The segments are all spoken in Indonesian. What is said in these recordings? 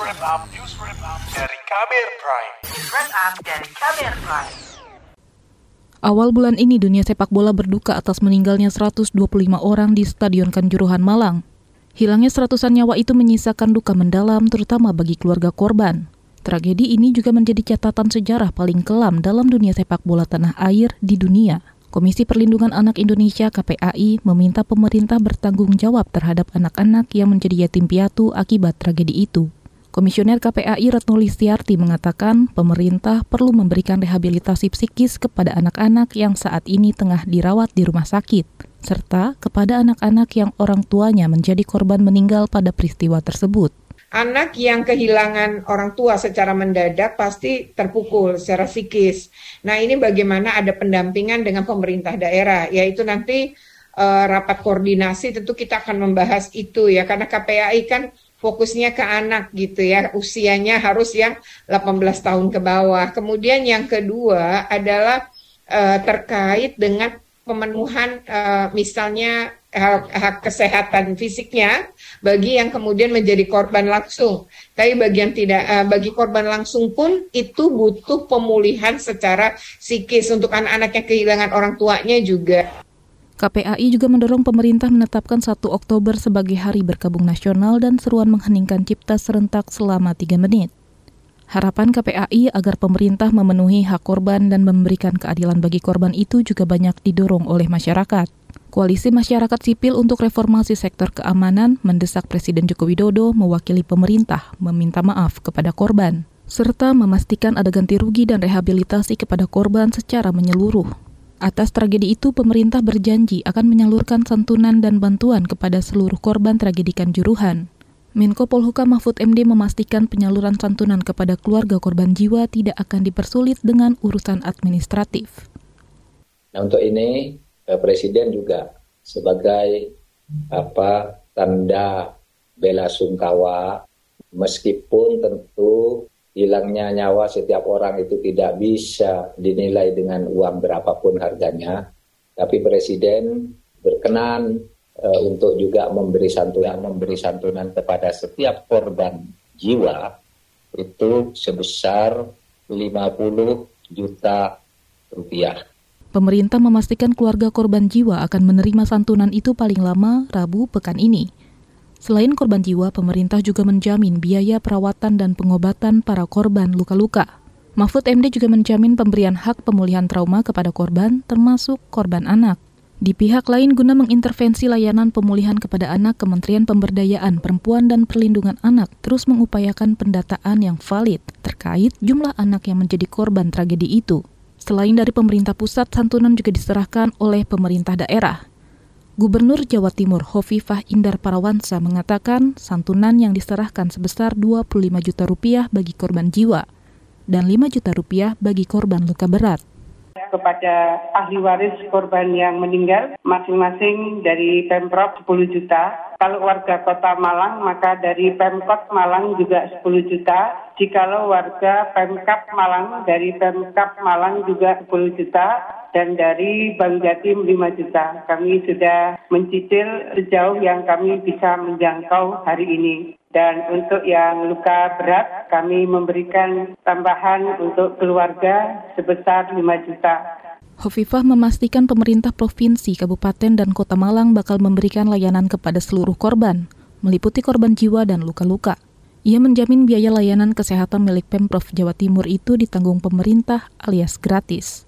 wrap up, news wrap up dari Kamer Prime. News wrap up dari Kamer Prime. Awal bulan ini dunia sepak bola berduka atas meninggalnya 125 orang di Stadion Kanjuruhan Malang. Hilangnya seratusan nyawa itu menyisakan duka mendalam terutama bagi keluarga korban. Tragedi ini juga menjadi catatan sejarah paling kelam dalam dunia sepak bola tanah air di dunia. Komisi Perlindungan Anak Indonesia KPAI meminta pemerintah bertanggung jawab terhadap anak-anak yang menjadi yatim piatu akibat tragedi itu. Komisioner KPAI Retno Listiarti mengatakan pemerintah perlu memberikan rehabilitasi psikis kepada anak-anak yang saat ini tengah dirawat di rumah sakit, serta kepada anak-anak yang orang tuanya menjadi korban meninggal pada peristiwa tersebut anak yang kehilangan orang tua secara mendadak pasti terpukul secara psikis. Nah, ini bagaimana ada pendampingan dengan pemerintah daerah, yaitu nanti uh, rapat koordinasi tentu kita akan membahas itu ya karena KPAI kan fokusnya ke anak gitu ya, usianya harus yang 18 tahun ke bawah. Kemudian yang kedua adalah uh, terkait dengan pemenuhan uh, misalnya hak, hak kesehatan fisiknya bagi yang kemudian menjadi korban langsung. Tapi bagi yang tidak uh, bagi korban langsung pun itu butuh pemulihan secara psikis untuk anak-anak yang kehilangan orang tuanya juga. KPAI juga mendorong pemerintah menetapkan 1 Oktober sebagai hari berkabung nasional dan seruan mengheningkan cipta serentak selama 3 menit. Harapan KPAI agar pemerintah memenuhi hak korban dan memberikan keadilan bagi korban itu juga banyak didorong oleh masyarakat. Koalisi Masyarakat Sipil untuk Reformasi Sektor Keamanan mendesak Presiden Joko Widodo mewakili pemerintah meminta maaf kepada korban, serta memastikan ada ganti rugi dan rehabilitasi kepada korban secara menyeluruh. Atas tragedi itu, pemerintah berjanji akan menyalurkan santunan dan bantuan kepada seluruh korban tragedi Kanjuruhan. Menko Polhukam Mahfud MD memastikan penyaluran santunan kepada keluarga korban jiwa tidak akan dipersulit dengan urusan administratif. Nah, untuk ini eh, presiden juga sebagai apa tanda bela sungkawa meskipun tentu hilangnya nyawa setiap orang itu tidak bisa dinilai dengan uang berapapun harganya tapi presiden berkenan e, untuk juga memberi santunan memberi santunan kepada setiap korban jiwa itu sebesar 50 juta rupiah Pemerintah memastikan keluarga korban jiwa akan menerima santunan itu paling lama Rabu pekan ini. Selain korban jiwa, pemerintah juga menjamin biaya perawatan dan pengobatan para korban luka-luka. Mahfud MD juga menjamin pemberian hak pemulihan trauma kepada korban, termasuk korban anak. Di pihak lain, guna mengintervensi layanan pemulihan kepada anak, Kementerian Pemberdayaan Perempuan dan Perlindungan Anak terus mengupayakan pendataan yang valid terkait jumlah anak yang menjadi korban tragedi itu. Selain dari pemerintah pusat, santunan juga diserahkan oleh pemerintah daerah. Gubernur Jawa Timur Hovifah Indar Parawansa mengatakan santunan yang diserahkan sebesar 25 juta rupiah bagi korban jiwa dan 5 juta rupiah bagi korban luka berat kepada ahli waris korban yang meninggal masing-masing dari Pemprov 10 juta. Kalau warga kota Malang maka dari Pemkot Malang juga 10 juta. Jikalau warga Pemkap Malang dari Pemkap Malang juga 10 juta dan dari Bank Jatim 5 juta. Kami sudah mencicil sejauh yang kami bisa menjangkau hari ini. Dan untuk yang luka berat, kami memberikan tambahan untuk keluarga sebesar 5 juta. Hovifah memastikan pemerintah provinsi, kabupaten, dan kota Malang bakal memberikan layanan kepada seluruh korban, meliputi korban jiwa dan luka-luka. Ia menjamin biaya layanan kesehatan milik Pemprov Jawa Timur itu ditanggung pemerintah alias gratis.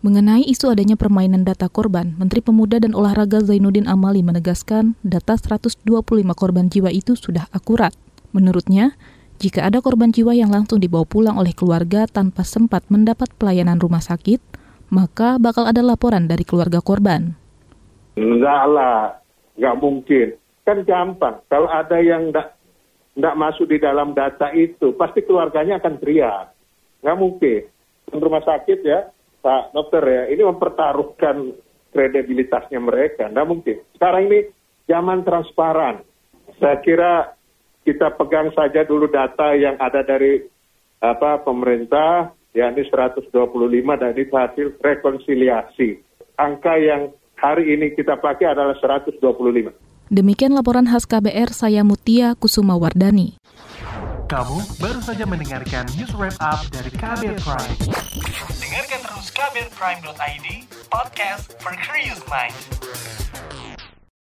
Mengenai isu adanya permainan data korban, Menteri Pemuda dan Olahraga Zainuddin Amali menegaskan data 125 korban jiwa itu sudah akurat. Menurutnya, jika ada korban jiwa yang langsung dibawa pulang oleh keluarga tanpa sempat mendapat pelayanan rumah sakit, maka bakal ada laporan dari keluarga korban. Enggak lah, enggak mungkin. Kan gampang, kalau ada yang enggak, enggak masuk di dalam data itu, pasti keluarganya akan teriak. Enggak mungkin. Rumah sakit ya, Pak Dokter ya, ini mempertaruhkan kredibilitasnya mereka. Tidak mungkin. Sekarang ini zaman transparan. Saya kira kita pegang saja dulu data yang ada dari apa pemerintah, yakni 125 dan itu hasil rekonsiliasi. Angka yang hari ini kita pakai adalah 125. Demikian laporan khas KBR saya Mutia Kusuma Wardani. Kamu baru saja mendengarkan news wrap up dari Kabel Prime. Dengarkan terus kabelprime.id, podcast for curious mind.